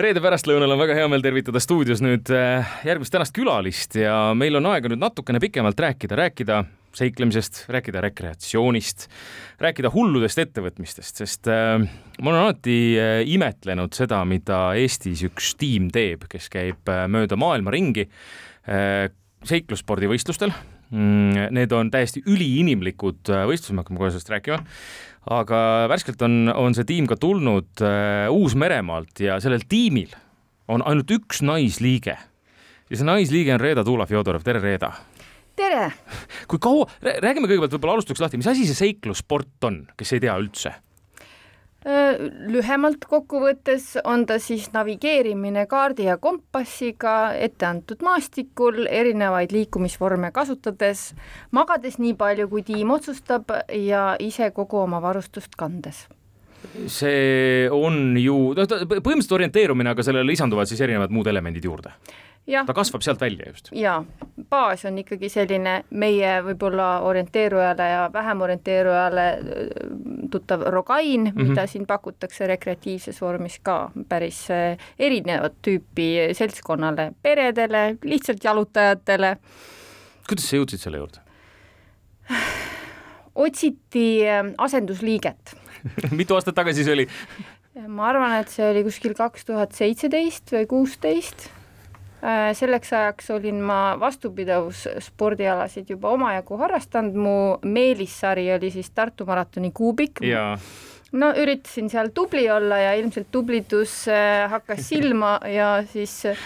reede pärastlõunal on väga hea meel tervitada stuudios nüüd äh, järgmist tänast külalist ja meil on aega nüüd natukene pikemalt rääkida, rääkida seiklemisest, rääkida rekreatsioonist, rääkida hulludest ettevõtmistest, sest äh, ma olen alati äh, imetlenud seda, mida Eestis üks tiim teeb, kes käib mööda maailma ringi seiklusspordivõistlustel mm,. Need on täiesti üliinimlikud võistlused, me hakkame kohe sellest rääkima aga värskelt on, on see tiim ka tulnud äh, Uus-Meremaalt ja sellel tiimil on ainult üks naisliige. ja see naisliige on Reeda Tuula-Fjodorov, tere Reeda! tere! kui kaua, räägime kõigepealt võib-olla alustuseks lahti, mis asi see seiklussport on, kes ei tea üldse? Lühemalt kokkuvõttes on ta siis navigeerimine kaardi ja kompassiga etteantud maastikul erinevaid liikumisvorme kasutades, magades nii palju, kui tiim otsustab ja ise kogu oma varustust kandes. See on ju, noh, põhimõtteliselt orienteerumine, aga sellele lisanduvad siis erinevad muud elemendid juurde ta kasvab sealt välja just. jaa, baas on ikkagi selline meie võib-olla orienteerujale ja vähem orienteerujale äh, tuttav rogain mm, -hmm. mida siin pakutakse rekreatiivses vormis ka päris äh, erinevat tüüpi seltskonnale, peredele, lihtsalt jalutajatele. kuidas sa jõudsid selle juurde? otsiti äh, asendusliiget mitu aastat tagasi see oli? ma arvan, et see oli kuskil kaks tuhat seitseteist või kuusteist selleks ajaks olin ma vastupidavusspordialasid juba omajagu harrastanud, mu meelissari oli siis Tartu maratoni kuubik. no üritasin seal tubli olla ja ilmselt tublidus äh, hakkas silma ja siis äh,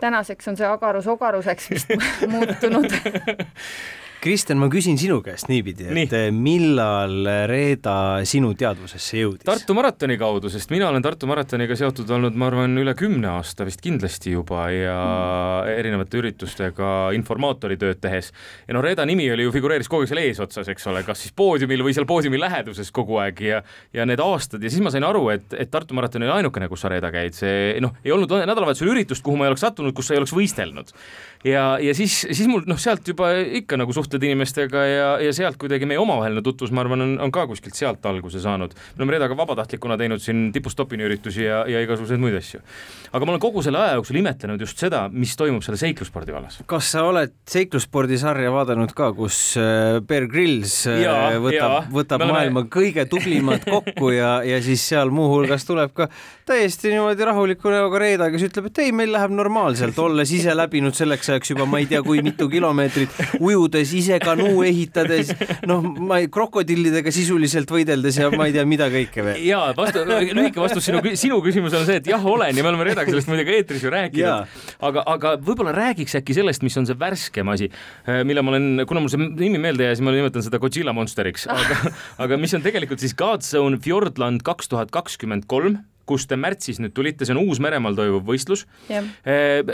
tänaseks on see agarus ogaruseks vist muutunud Kristjan, ma küsin sinu käest niipidi, et Nii. Eh, millal Reeda sinu teadvusesse jõudis? Tartu maratoni kaudu, sest mina olen Tartu maratoniga seotud olnud, ma arvan, üle kümne aasta vist kindlasti juba ja mm. erinevate üritustega informaatori tööd tehes. ja no Reeda nimi oli ju, figureeris kogu aeg seal eesotsas, eks ole, kas siis poodiumil või seal poodiumi läheduses kogu aeg ja ja need aastad ja siis ma sain aru, et, et Tartu maraton oli ainukene, kus sa Reeda käid, see noh, ei olnud nädalavahetusel üritust, kuhu ma ei oleks sattunud, kus sa ei oleks võistelnud. ja, ja siis, siis mul noh, sealt juba ikka nagu suht suhted inimestega ja, ja sealt kuidagi meie omavaheline tutvus, ma arvan, on, on ka kuskilt sealt alguse saanud. me oleme Redaga vabatahtlikuna teinud siin tipust topini üritusi ja, ja igasuguseid muid asju. aga ma olen kogu selle aja jooksul imetlenud just seda, mis toimub selle seiklusspordi vallas. kas sa oled seiklusspordisarja vaadanud ka, kus äh, Bear Grylls äh, ja, võtab, võtab oleme... maailma kõige tublimad kokku ja, ja siis seal muuhulgas tuleb ka täiesti niimoodi rahuliku näoga Reeda, kes ütleb, et ei, meil läheb normaalselt, olles ise läbinud selleks ajaks juba ma ei tea, kui mitu kilomeetrit, ujudes ise kanuu ehitades, noh, ma ei, krokodillidega sisuliselt võideldes ja ma ei tea, mida kõike veel. ja vastu, lühike vastus sinu, sinu küsimusele on see, et jah, olen ja me oleme Reedaga sellest muidugi eetris ju rääkinud. aga, aga võib-olla räägiks äkki sellest, mis on see värskem asi, äh, mille ma olen, kuna mul see nimi meelde jäi, siis ma nimetan seda Godzilla Monsteriks, aga, aga mis on tegelikult siis Godzone Fjordland kaks tuhat kakskümmend kolm kus te märtsis nüüd tulite, see on Uus-Meremaal toimuv võistlus. Eh,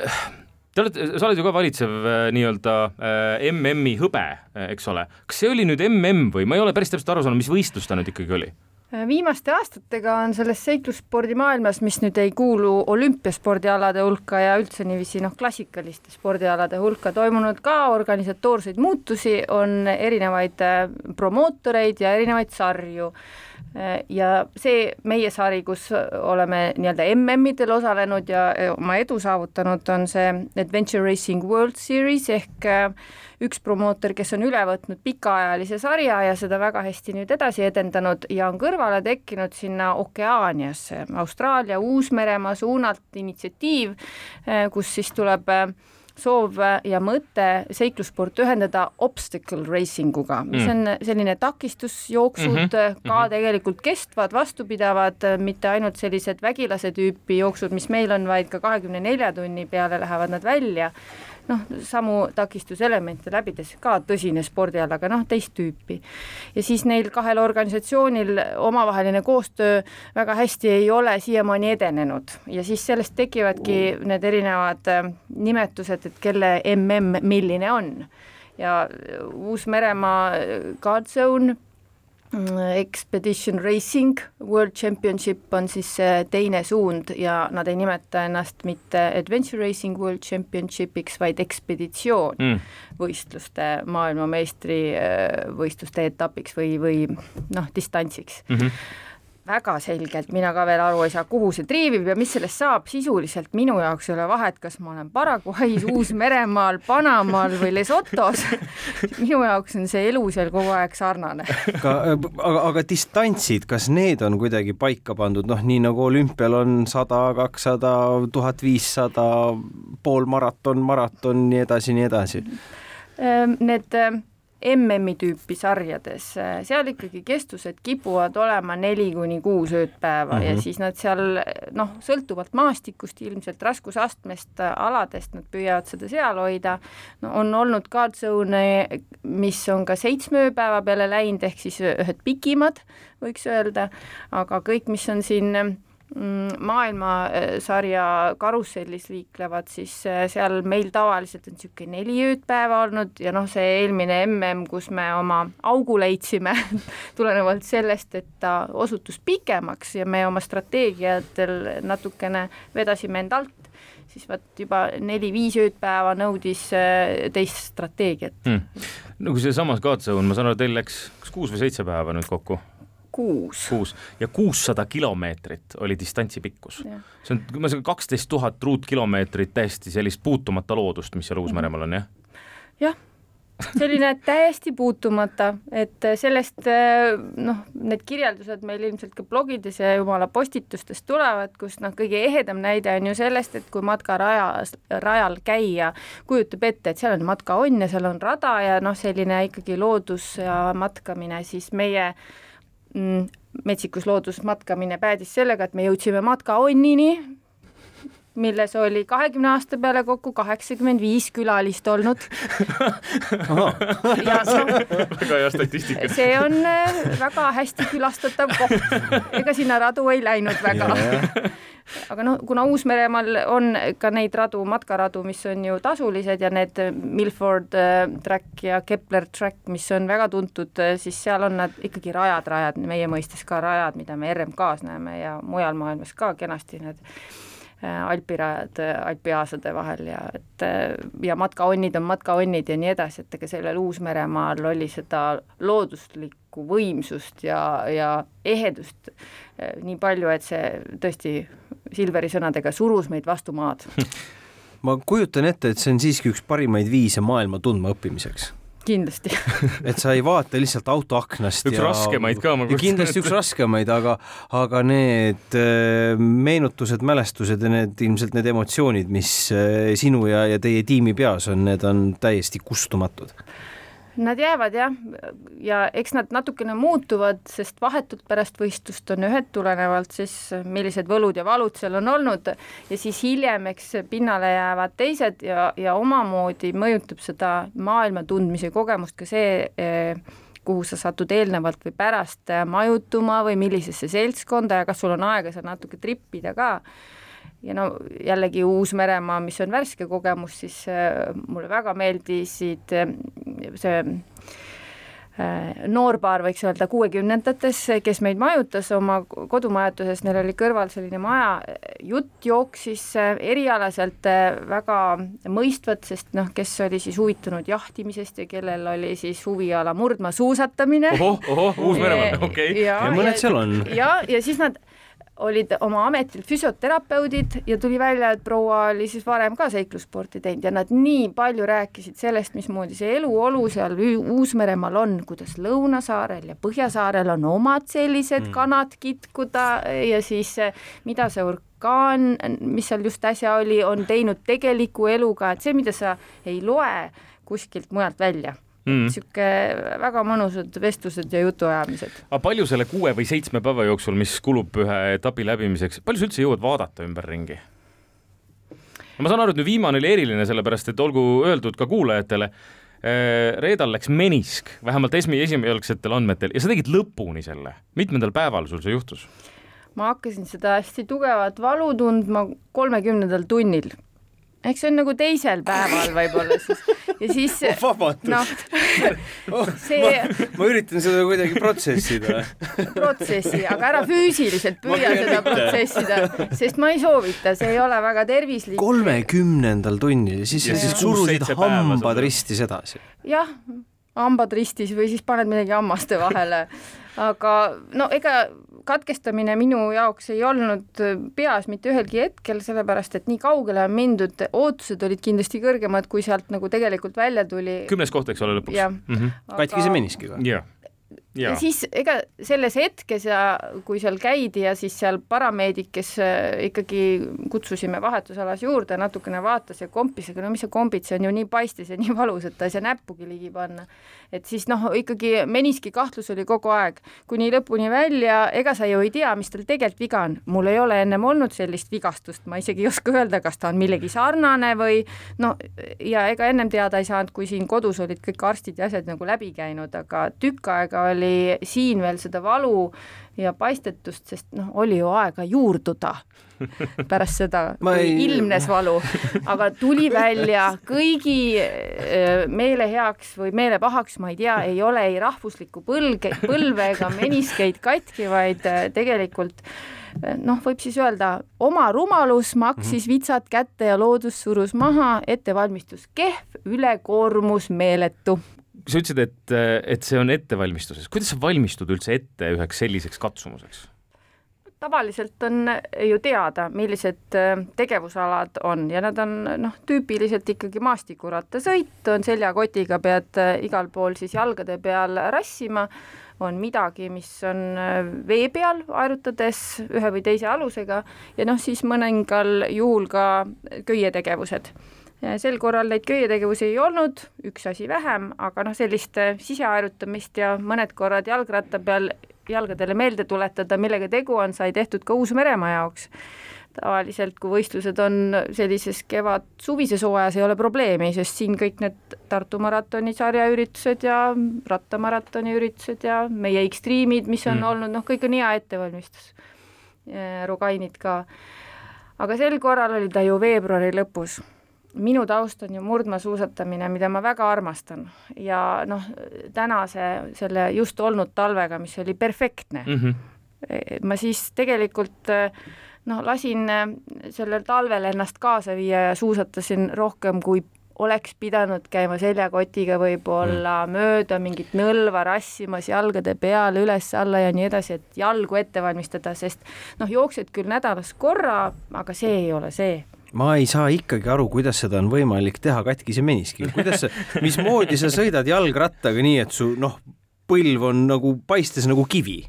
te olete, sa oled ju ka valitsev eh, nii-öelda eh, MM-i hõbe, eks ole. kas see oli nüüd MM või ma ei ole päris täpselt aru saanud, mis võistlus ta nüüd ikkagi oli? viimaste aastatega on selles seiklusspordimaailmas, mis nüüd ei kuulu olümpiaspordialade hulka ja üldse niiviisi noh, klassikaliste spordialade hulka toimunud ka organisatoorseid muutusi, on erinevaid promootoreid ja erinevaid sarju ja see meie sari, kus oleme nii-öelda MM-idel osalenud ja oma edu saavutanud, on see Adventure Racing World Series ehk äh, üks promootor, kes on üle võtnud pikaajalise sarja ja seda väga hästi nüüd edasi edendanud ja on kõrvale tekkinud sinna Okeaaniasse, Austraalia, Uus-Meremaa suunalt initsiatiiv, äh, kus siis tuleb äh, soov ja mõte seiklussport ühendada obstacle racing uga, mis mm. on selline takistusjooksud mm, -hmm. ka mhm. tegelikult kestvad, vastupidavad, mitte ainult sellised vägilase tüüpi jooksud, mis meil on, vaid ka kahekümne nelja tunni peale lähevad nad välja noh, samu takistuselemente läbides ka tõsine spordiala, aga noh, teist tüüpi. ja siis neil kahel organisatsioonil omavaheline koostöö väga hästi ei ole siiamaani edenenud ja siis sellest tekivadki need erinevad äh, nimetused, et kelle mm milline on ja Uus-Meremaa Guard Zone Expedition Racing World Championship on siis see teine suund ja nad ei nimeta ennast mitte Adventure Racing World Championshipiks, vaid ekspeditsioon mm. võistluste maailmameistrivõistluste etapiks või, või noh, distantsiks mm. -hmm väga selgelt mina ka veel aru ei saa, kuhu see triivib ja mis sellest saab, sisuliselt minu jaoks ei ole vahet, kas ma olen Paraguay's, Uus-Meremaal, Panamaal või Lesotos minu jaoks on see elu seal kogu aeg sarnane. aga, aga, aga distantsid, kas need on kuidagi paika pandud, noh, nii nagu olümpial on sada, kakssada, tuhat viissada, pool maraton, maraton, nii edasi, nii edasi? Ehm, need ehm, MM-i tüüpi sarjades, seal ikkagi kestused kipuvad olema neli kuni kuus öödpäeva mm -hmm. ja mhm. siis nad seal noh, sõltuvalt maastikust, ilmselt raskusastmest, aladest, nad püüavad seda seal hoida, no on olnud ka tsoone, mis on ka seitsme ööpäeva peale läinud, ehk siis ühed pikimad, võiks öelda, aga kõik, mis on siin maailmasarja karussellis liiklevad, siis äh, seal meil tavaliselt on niisugune neli öödpäeva olnud ja noh, see eelmine mm, kus me oma augu leidsime tulenevalt sellest, et ta osutus pikemaks ja me oma strateegiatel natukene vedasime end alt, siis vot juba neli-viis öödpäeva nõudis äh, teist strateegiat hmm.. no kui seesamas Kaatseun, ma saan aru, teil läks kas kuus või seitse päeva nüüd kokku? Kuus. kuus ja kuussada kilomeetrit oli distantsi pikkus. see on, ma saan kaksteist tuhat ruutkilomeetrit täiesti sellist puutumata loodust, mis seal Uus-Meremaal on, jah? jah, selline täiesti puutumata, et sellest noh, need kirjeldused meil ilmselt ka blogides ja jumala postitustes tulevad, kus noh, kõige ehedam näide on ju sellest, et kui matkarajas, rajal käia, kujutab ette, et seal on matkaonn ja seal on rada ja noh, selline ikkagi loodus ja matkamine, siis meie äh, Mm, metsikus looduses matkamine päädis sellega, et me jõudsime matkaonnini, milles oli kahekümne aasta peale kokku kaheksakümmend viis külalist olnud. väga hea statistika. see on äh, väga hästi külastatav koht, ega sinna radu ei läinud väga aga noh, kuna Uus-Meremaal on ka neid radu, matkaradu, mis on ju tasulised ja need Milford äh, track ja Kepler track, mis on väga tuntud, äh, siis seal on nad ikkagi rajad, rajad, meie mõistes ka rajad, mida me RMK-s näeme ja mujal maailmas ka kenasti need äh, alpirajad alpiaasade vahel ja et ja matkaonnid on matkaonnid ja nii edasi, et ega sellel Uus-Meremaal oli seda looduslikku võimsust ja, ja ehedust nii palju, et see tõesti Silveri sõnadega surus meid vastu maad. ma kujutan ette, et see on siiski üks parimaid viise maailma tundmaõppimiseks kindlasti et sa ei vaata lihtsalt auto aknast. üks ja, raskemaid ka, ma kujutan ette. kindlasti üks raskemaid, aga, aga need äh, meenutused, mälestused ja need ilmselt need emotsioonid, mis äh, sinu ja, ja teie tiimi peas on, need on täiesti kustumatud Nad jäävad jah, ja eks nad natukene muutuvad, sest vahetult pärast võistlust on ühed tulenevalt siis, millised võlud ja valud seal on olnud. Ja siis hiljem, eks pinnale jäävad teised ja, ja omamoodi mõjutab seda maailma tundmise kogemust ka see, eh, kuhu sa satud eelnevalt või pärast majutuma või millisesse seltskonda ja kas sul on aega seal natuke trippida ka ja no jällegi Uus-Meremaa, mis on värske kogemus, siis äh, mulle väga meeldisid äh, see äh, noorpaar, võiks öelda, kuuekümnendates, kes meid majutas oma kodumajutuses, neil oli kõrval selline maja, jutt jooksis erialaselt väga mõistvat, sest noh, kes oli siis huvitunud jahtimisest ja kellel oli siis huviala murdmaasuusatamine. ohoh, ohoh, Uus-Meremaal, okei okay.. ja mõned seal on. ja, ja siis nad olid oma ametilt füsioterapeudid ja tuli välja, et proua oli siis varem ka seiklussporti teinud ja nad nii palju rääkisid sellest, mismoodi see eluolu seal Uus-Meremaal on, kuidas Lõunasaarel ja Põhjasaarel on omad sellised mm. kanad kitkuda ja siis mida see orkaan, mis seal just äsja oli, on teinud tegeliku eluga, et see, mida sa ei loe kuskilt mujalt välja mm. väga mõnusad vestlused ja jutuajamised. aga palju selle kuue või seitsme päeva jooksul, mis kulub ühe etapi läbimiseks, palju sa üldse jõuad vaadata ümberringi? ma saan aru, et nüüd viimane oli eriline, sellepärast et olgu öeldud ka kuulajatele, eh, reedal läks menisk, vähemalt esmi-, esialgsetel andmetel ja sa tegid lõpuni selle. mitmendal päeval sul see juhtus? ma hakkasin seda hästi tugevat valu tundma kolmekümnendal tunnil ehk see on nagu teisel päeval võib-olla siis. Ja siis oh, noh, see ma, ma üritan seda kuidagi protsessida. Protsessi, aga ära füüsiliselt püüa seda protsessida, sest ma ei soovita, see ei ole väga tervislik. kolmekümnendal tunnil, siis, siis surusid hambad ristis edasi? jah, hambad ristis või siis paned midagi hammaste vahele aga no ega katkestamine minu jaoks ei olnud peas mitte ühelgi hetkel, sellepärast et nii kaugele on mindud, ootused olid kindlasti kõrgemad, kui sealt nagu tegelikult välja tuli. kümnes koht, eks ole, lõpuks. Mm -hmm. Aga... katkise meniskiga. jah ja siis ega selles hetkes ja kui seal käidi ja siis seal parameedik, kes äh, ikkagi kutsusime vahetusalas juurde, natukene vaatas ja kompis, aga no mis sa kombid, see on ju nii paistis ja nii valus, et ta ei saa näppugi ligi panna. et siis noh, ikkagi meniski kahtlus oli kogu aeg, kuni lõpuni välja, ega sa ju ei tea, mis tal tegelikult viga on. mul ei ole ennem olnud sellist vigastust, ma isegi ei oska öelda, kas ta on millegi sarnane või no ja ega ennem teada ei saanud, kui siin kodus olid kõik arstid ja asjad nagu läbi käinud, aga tükk aega oli oli siin veel seda valu ja paistetust, sest noh, oli ju aega juurduda pärast seda, ei... ilmnes valu, aga tuli välja kõigi äh, meele heaks või meele pahaks, ma ei tea, ei ole ei rahvuslikku põlge, põlve ega meniskeid katki, vaid äh, tegelikult äh, noh, võib siis öelda, oma rumalus maksis mhm. vitsad kätte ja loodus surus maha, ettevalmistus kehv, ülekoormus meeletu sa ütlesid, et, et see on ettevalmistuses, kuidas sa valmistud üldse ette üheks selliseks katsumuseks? tavaliselt on ju teada, millised äh, tegevusalad on ja nad on noh, tüüpiliselt ikkagi maastikurattasõit, on seljakotiga, pead äh, igal pool siis jalgade peal rassima, on midagi, mis on äh, vee peal aerutades ühe või teise alusega ja noh, siis mõningal juhul ka köietegevused sel korral neid köietegevusi ei olnud, üks asi vähem, aga noh, sellist äh, siseaerutamist ja mõned korrad jalgratta peal jalgadele meelde tuletada, millega tegu on, sai tehtud ka Uus-Meremaa jaoks. tavaliselt, kui võistlused on sellises kevad-suvises hooajas, ei ole probleemi, sest siin kõik need Tartu maratoni sarjaüritused ja rattamaratoni üritused ja meie X-Streamid, mis on mm. olnud, noh, kõik on hea ettevalmistus. Rogainid ka. aga sel korral oli ta ju veebruari lõpus minu taust on ju murdmaasuusatamine, mida ma väga armastan ja noh, tänase selle just olnud talvega, mis oli perfektne mm, -hmm. ma siis tegelikult noh, lasin sellel talvel ennast kaasa viia ja suusatasin rohkem kui oleks pidanud käima seljakotiga võib-olla mm. mööda mingit nõlva rassimas jalgade peale üles-alla ja nii edasi, et jalgu ette valmistada, sest noh, jooksed küll nädalas korra, aga see ei ole see ma ei saa ikkagi aru, kuidas seda on võimalik teha katkise meniskiga, kuidas sa, mismoodi sa sõidad jalgrattaga nii, et su noh, põlv on nagu paistes nagu kivi?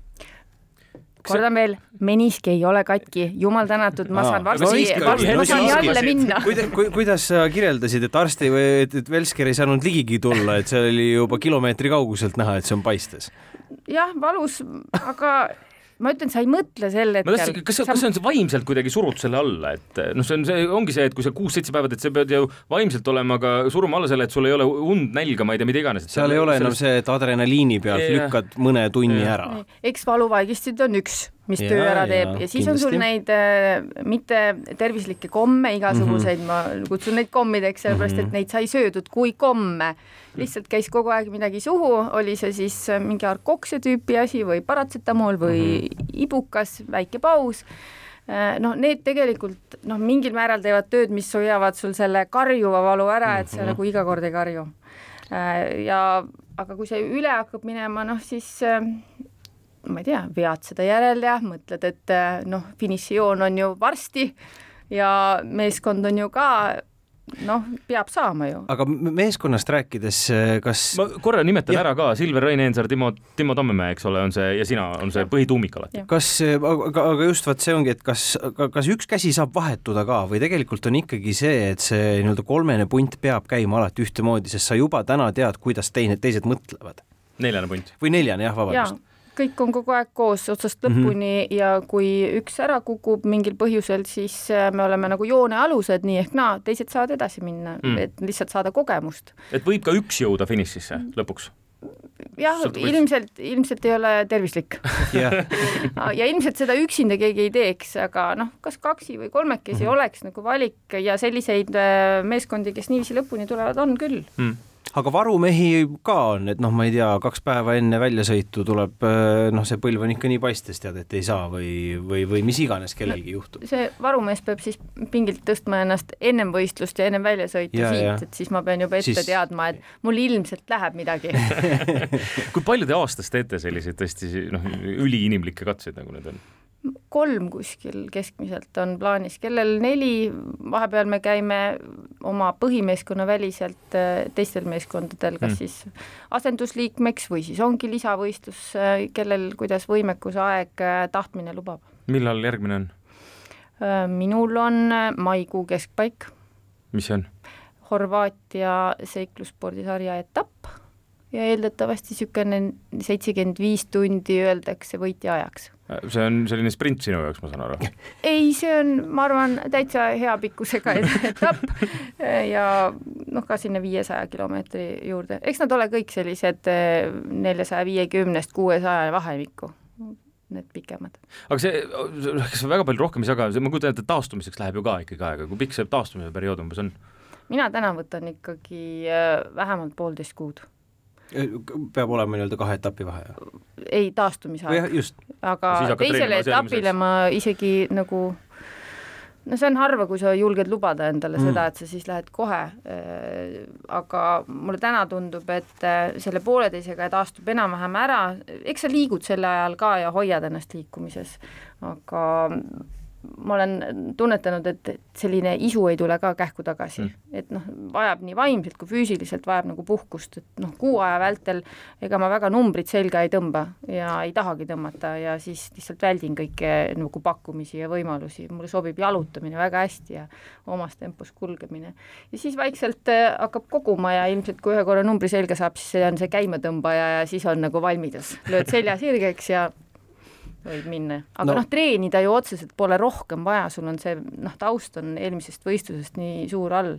Kordan veel, meniski ei ole katki, jumal tänatud, ma saan varsti, varsti ma saan jälle minna. kuidas, kuidas sa kirjeldasid, et arsti või et, et Velsker ei saanud ligigi tulla, et see oli juba kilomeetri kauguselt näha, et see on paistes? jah, valus, aga ma ütlen, sa ei mõtle sel hetkel. kas, kas see on vaimselt kuidagi surud selle alla, et noh, see on, see ongi see, et kui sa kuus-seitse päeva teed, sa pead ju vaimselt olema ka suruma alla selle, et sul ei ole und, nälga, ma ei tea, mida iganes. seal ei ole enam see, et adrenaliini pealt ja, lükkad mõne tunni ja. ära. eks valuvaigistid on üks mis ja, töö ära teeb ja, ja siis kindlasti. on sul neid äh, mitte tervislikke komme igasuguseid mm, -hmm. ma kutsun neid kommideks, sellepärast mm -hmm. et neid sai söödud kui komme. lihtsalt käis kogu aeg midagi suhu, oli see siis äh, mingi arkokse tüüpi asi või paratsetamool või mm -hmm. ibukas, väike paus äh, noh, need tegelikult noh, mingil määral teevad tööd, mis hoiavad sul selle karjuva valu ära, et sa mm -hmm. nagu iga kord ei karju. Äh, ja aga kui see üle hakkab minema, noh siis ma ei tea, vead seda järel ja mõtled, et eh, noh, finišijoon on ju varsti ja meeskond on ju ka noh, peab saama ju. aga meeskonnast rääkides, eh, kas ma korra nimetan ja. ära ka, Silver Rain Eensaar, Timo, Timo Tammemäe, eks ole, on see ja sina on see põhituumik alati. kas, eh, aga, aga just vot see ongi, et kas, kas üks käsi saab vahetuda ka või tegelikult on ikkagi see, et see nii-öelda kolmene punt peab käima alati ühtemoodi, sest sa juba täna tead, kuidas teine, teised mõtlevad. neljane punt. või neljane jah, vabandust ja kõik on kogu aeg koos otsast mhm. lõpuni mm -hmm. ja kui üks ära kukub mingil põhjusel, siis äh, me oleme nagu joonealused, nii ehk naa, teised saavad edasi minna mm., et lihtsalt saada kogemust. et võib ka üks jõuda finišisse lõpuks? jah, ilmselt, ilmselt ei ole tervislik ja ilmselt seda üksinda keegi ei teeks, aga noh, kas kaksi või kolmekesi mm -hmm. oleks nagu valik ja selliseid äh, meeskondi, kes niiviisi lõpuni tulevad, on küll mm aga varumehi ka on, et noh, ma ei tea, kaks päeva enne väljasõitu tuleb äh, noh, see põlv on ikka nii paistes, tead, et ei saa või, või, või mis iganes kellelgi juhtub. see varumees peab siis pingilt tõstma ennast ennem võistlust ja ennem väljasõitu ja, siit, et siis ma pean juba ette siis... teadma, et mul ilmselt läheb midagi kui palju te aastas teete selliseid tõesti noh, üliinimlikke katseid, nagu need on? Kolm kuskil keskmiselt on plaanis, kellel neli, vahepeal me käime oma põhimeeskonna väliselt äh, teistel meeskondadel, kas mm. siis asendusliikmeks või siis ongi lisavõistlus, äh, kellel kuidas võimekus, aeg, äh, tahtmine lubab. millal järgmine on? minul on maikuu keskpaik. mis see on? Horvaatia seiklusspordisarja etapp ja eeldatavasti niisugune seitsekümmend viis tundi öeldakse võitja ajaks. see on selline sprint sinu jaoks, ma saan aru? ei, see on, ma arvan, täitsa hea pikkusega etapp ja noh, ka sinna viiesaja kilomeetri juurde, eks nad ole kõik sellised eh, neljasaja viiekümnest kuuesaja vahemikku need pikemad. aga see, kas väga palju rohkem ei saa ka, ma kujutan ette, et taastumiseks läheb ju ka ikkagi aega, kui pikk see taastumise periood umbes on? mina täna võtan ikkagi eh, vähemalt poolteist kuud peab olema nii-öelda kahe etapi vahe? ei, taastumisaeg. aga teisele etapile ma isegi nagu no see on harva, kui sa julged lubada endale mm. seda, et sa siis lähed kohe äh,, aga mulle täna tundub, et äh, selle pooleteisega taastub enam-vähem ära, eks sa liigud sel ajal ka ja hoiad ennast liikumises, aga ma olen tunnetanud, et selline isu ei tule ka kähku tagasi mm., et noh, vajab nii vaimselt kui füüsiliselt, vajab nagu puhkust, et noh, kuu aja vältel ega ma väga numbrit selga ei tõmba ja ei tahagi tõmmata ja siis lihtsalt väldin kõiki nagu pakkumisi ja võimalusi, mulle sobib jalutamine väga hästi ja omas tempos kulgemine. ja siis vaikselt äh, hakkab koguma ja ilmselt kui ühe korra numbri selga saab, siis see on see käimatõmbaja ja siis on nagu valmidus, lööd selja sirgeks ja võib minna, aga no. noh, treenida ju otseselt pole rohkem vaja, sul on see noh, taust on eelmisest võistlusest nii suur all,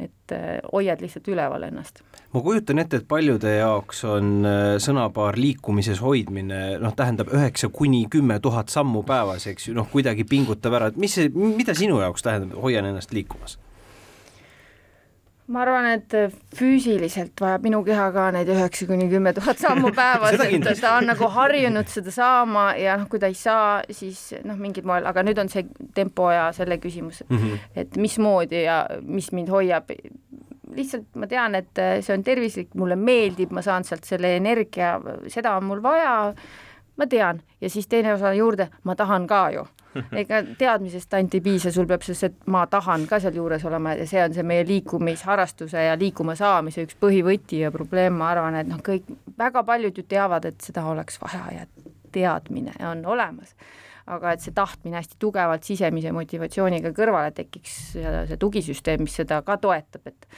et äh, hoiad lihtsalt üleval ennast. ma kujutan ette, et paljude jaoks on äh, sõnapaar liikumises hoidmine noh, tähendab üheksa kuni kümme tuhat sammu päevas, eks ju, noh, kuidagi pingutab ära, et mis see, mida sinu jaoks tähendab, hoian ennast liikumas? Ma arvan, et füüsiliselt vajab minu keha ka neid üheksa kuni kümme tuhat sammu päevas et ta on nagu harjunud seda saama ja noh, kui ta ei saa, siis noh, mingil moel, aga nüüd on see tempo ja selle küsimus mm, -hmm. et mismoodi ja mis mind hoiab. lihtsalt ma tean, et see on tervislik, mulle meeldib, ma saan sealt selle energia, seda on mul vaja, ma tean, ja siis teine osa juurde, ma tahan ka ju. Ega teadmisest ainult ei piisa, sul peab see, et ma tahan ka sealjuures olema ja see on see meie liikumisharrastuse ja liikuma saamise üks põhivõti ja probleem, ma arvan, et noh, kõik, väga paljud ju teavad, et seda oleks vaja ja teadmine on olemas. Aga et see tahtmine hästi tugevalt sisemise motivatsiooniga kõrvale tekiks ja see tugisüsteem, mis seda ka toetab, et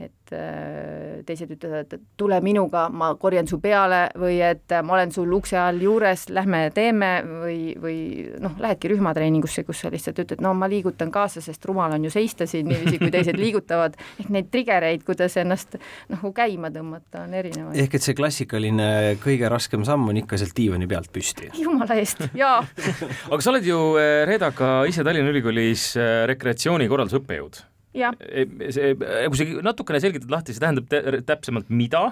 et äh, teised ütlevad, et tule minuga, ma korjan su peale või et ma olen sul ukse all juures, lähme teeme või, või noh, lähedki rühmatreeningusse, kus sa lihtsalt ütled, no ma liigutan kaasa, sest rumal on ju seista siin niiviisi, kui teised liigutavad, ehk neid triggereid, kuidas ennast nagu käima tõmmata, on erinevaid. ehk et see klassikaline kõige raskem samm on ikka sealt diivani pealt püsti? jumala eest, jaa aga sa oled ju, eh, Reeda, ka ise Tallinna Ülikoolis rekreatsioonikorralduse õppejõud see, kui sa natukene selgitad lahti, see tähendab täpsemalt mida?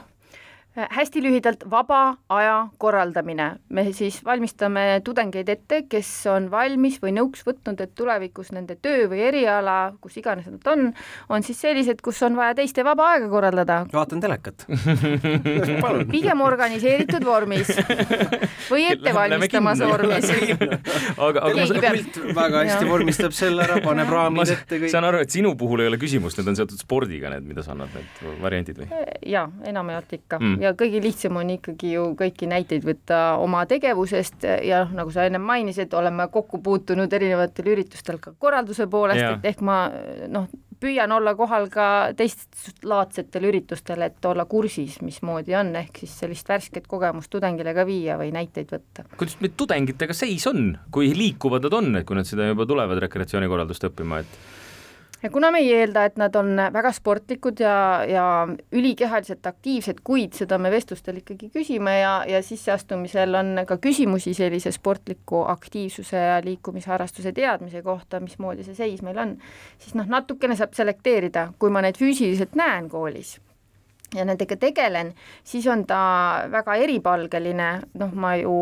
Hästi lühidalt, vaba aja korraldamine. me siis valmistame tudengeid ette, kes on valmis või nõuks võtnud, et tulevikus nende töö või eriala, kus iganes nad on, on siis sellised, kus on vaja teiste vaba aega korraldada. vaatan telekat. Pigem organiseeritud vormis. Või ettevalmistamas vormis. Aga, aga ma saan väga hästi vormistab selle ära, paneb raamid ette kõik. saan aru, et sinu puhul ei ole küsimust, need on seotud spordiga, need, mida sa annad, need variandid või? jaa, enamjaolt ikka. Mm. Ja kõige lihtsam on ikkagi ju kõiki näiteid võtta oma tegevusest ja noh, nagu sa ennem mainisid, oleme kokku puutunud erinevatel üritustel ka korralduse poolest, et ehk ma noh, püüan olla kohal ka teistlaadsetel üritustel, et olla kursis, mismoodi on, ehk siis sellist värsket kogemust tudengile ka viia või näiteid võtta. kuidas meil tudengitega seis on, kui liikuvad nad on, et kui nad seda juba tulevad rekreatsioonikorraldust õppima, et ja kuna me ei eelda, et nad on väga sportlikud ja, ja ülikehaliselt aktiivsed, kuid seda me vestlustel ikkagi küsime ja, ja sisseastumisel on ka küsimusi sellise sportliku aktiivsuse ja liikumisharrastuse teadmise kohta, mismoodi see seis meil on, siis noh, natukene saab selekteerida, kui ma neid füüsiliselt näen koolis ja nendega tegelen, siis on ta väga eripalgeline, noh, ma ju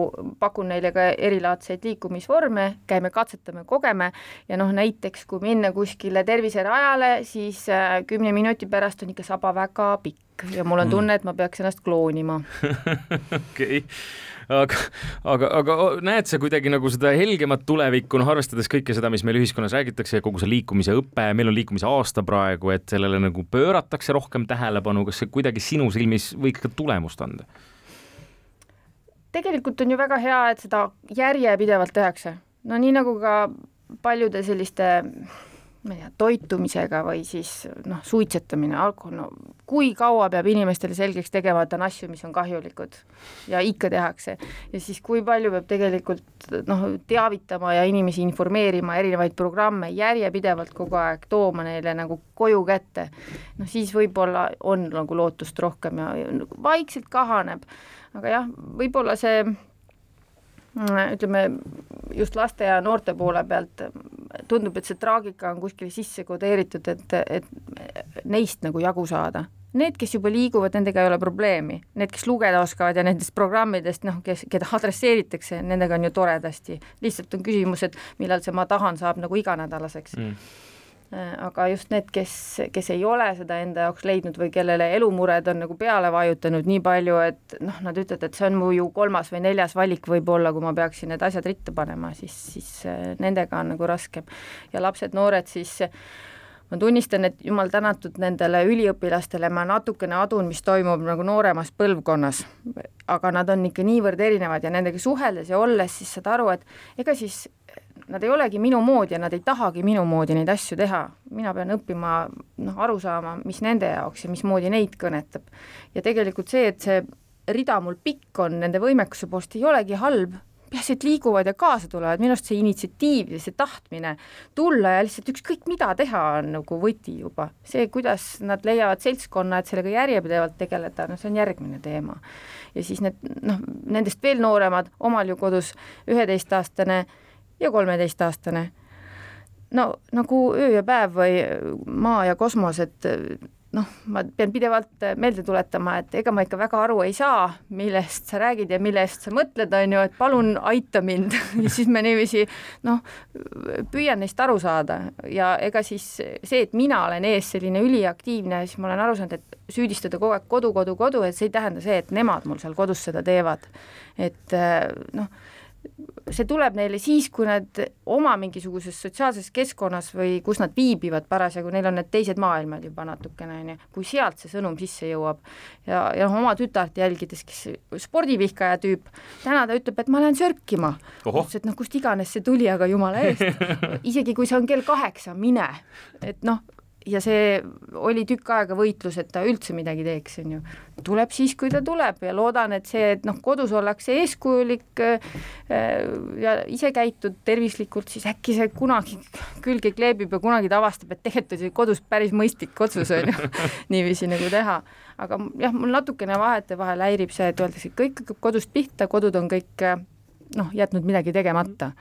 pakun neile ka erilaadseid liikumisvorme, käime, katsetame, kogeme. Ja noh, näiteks kui minna kuskile terviserajale, siis äh, kümne minuti pärast on ikka saba väga pikk. Ja mul on tunne, et ma peaks ennast kloonima. okei. okay aga, aga, aga näed sa kuidagi nagu seda helgemat tulevikku, noh arvestades kõike seda, mis meil ühiskonnas räägitakse kogu see liikumise õpe, meil on liikumise aasta praegu, et sellele nagu pööratakse rohkem tähelepanu, kas see kuidagi sinu silmis võiks ka tulemust anda? tegelikult on ju väga hea, et seda järjepidevalt tehakse. no nii nagu ka paljude selliste ma ei tea, toitumisega või siis noh, suitsetamine, alkohol, no kui kaua peab inimestele selgeks tegema, et on asju, mis on kahjulikud ja ikka tehakse. ja siis kui palju peab tegelikult noh, teavitama ja inimesi informeerima, erinevaid programme järjepidevalt kogu aeg tooma neile nagu koju kätte, noh siis võib-olla on nagu lootust rohkem ja vaikselt kahaneb, aga jah, võib-olla see ütleme just laste ja noorte poole pealt tundub, et see traagika on kuskile sisse kodeeritud, et, et neist nagu jagu saada. Need, kes juba liiguvad, nendega ei ole probleemi, need, kes lugeda oskavad ja nendest programmidest, noh, kes, keda adresseeritakse, nendega on ju toredasti, lihtsalt on küsimus, et millal see ma tahan saab nagu iganädalaseks. Mm aga just need, kes, kes ei ole seda enda jaoks leidnud või kellele elumured on nagu peale vajutanud nii palju, et noh, nad ütlevad, et see on mu ju kolmas või neljas valik võib-olla, kui ma peaksin need asjad ritta panema, siis, siis äh, nendega on nagu raskem. ja lapsed-noored siis ma tunnistan, et jumal tänatud nendele üliõpilastele, ma natukene adun, mis toimub nagu nooremas põlvkonnas, aga nad on ikka niivõrd erinevad ja nendega suheldes ja olles, siis saad aru, et ega siis nad ei olegi minu moodi ja nad ei tahagi minu moodi neid asju teha. mina pean õppima noh, aru saama, mis nende jaoks ja mismoodi neid kõnetab. ja tegelikult see, et see rida mul pikk on nende võimekuse poolest, ei olegi halb, peaasi, et liiguvad ja kaasa tulevad, minu arust see initsiatiiv ja see tahtmine tulla ja lihtsalt ükskõik mida teha, on nagu võti juba. see, kuidas nad leiavad seltskonna, et sellega järjepidevalt tegeleda, no see on järgmine teema. ja siis need noh, nendest veel nooremad, omal ju kodus üheteistaastane ja kolmeteistaastane. no nagu öö ja päev või maa ja kosmos, et noh, ma pean pidevalt meelde tuletama, et ega ma ikka väga aru ei saa, millest sa räägid ja mille eest sa mõtled, on ju, et palun aita mind ja siis me niiviisi noh, püüan neist aru saada ja ega siis see, et mina olen ees selline üliaktiivne, siis ma olen aru saanud, et süüdistada kogu aeg kodu, kodu, kodu, et see ei tähenda see, et nemad mul seal kodus seda teevad. et noh see tuleb neile siis, kui nad oma mingisuguses sotsiaalses keskkonnas või kus nad viibivad parasjagu, neil on need teised maailmad juba natukene, on ju, kui sealt see sõnum sisse jõuab. ja, ja noh, oma tütart jälgides, kes spordivihkaja tüüp, täna ta ütleb, et ma lähen sörkima. ütles, et noh, kust iganes see tuli, aga jumala eest, isegi kui see on kell kaheksa, mine. et noh, ja see oli tükk aega võitlus, et ta üldse midagi teeks, on ju. tuleb siis, kui ta tuleb ja loodan, et see, et noh, kodus ollakse eeskujulik äh, ja ise käitud tervislikult, siis äkki see kunagi külge kleebib ja kunagi ta avastab, et tegelikult oli kodus päris mõistlik otsus, on ju, niiviisi nagu teha. aga jah, mul natukene vahetevahel häirib see, et öeldakse, et kõik hakkab kodust pihta, kodud on kõik noh, jätnud midagi tegemata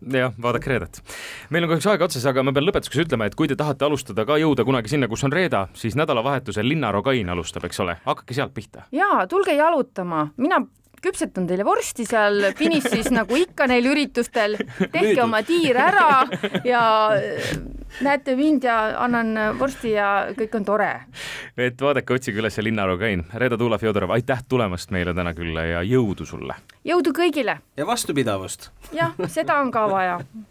jah, vaadake Reedet. meil on kahjuks aeg otsas, aga ma pean lõpetuseks ütlema, et kui te tahate alustada ka jõuda kunagi sinna, kus on Reeda, siis nädalavahetusel Linna Rogain alustab, eks ole, hakake sealt pihta. jaa, tulge jalutama, mina küpsetan teile vorsti seal Finissis nagu ikka neil üritustel, tehke oma tiir ära ja näete mind ja annan vorsti ja kõik on tore. et vaadake, otsige üles Linna Rogain. Reeda Tuula-Fjodorov, aitäh tulemast meile täna külla ja jõudu sulle! jõudu kõigile! ja vastupidavust! jah, seda on ka vaja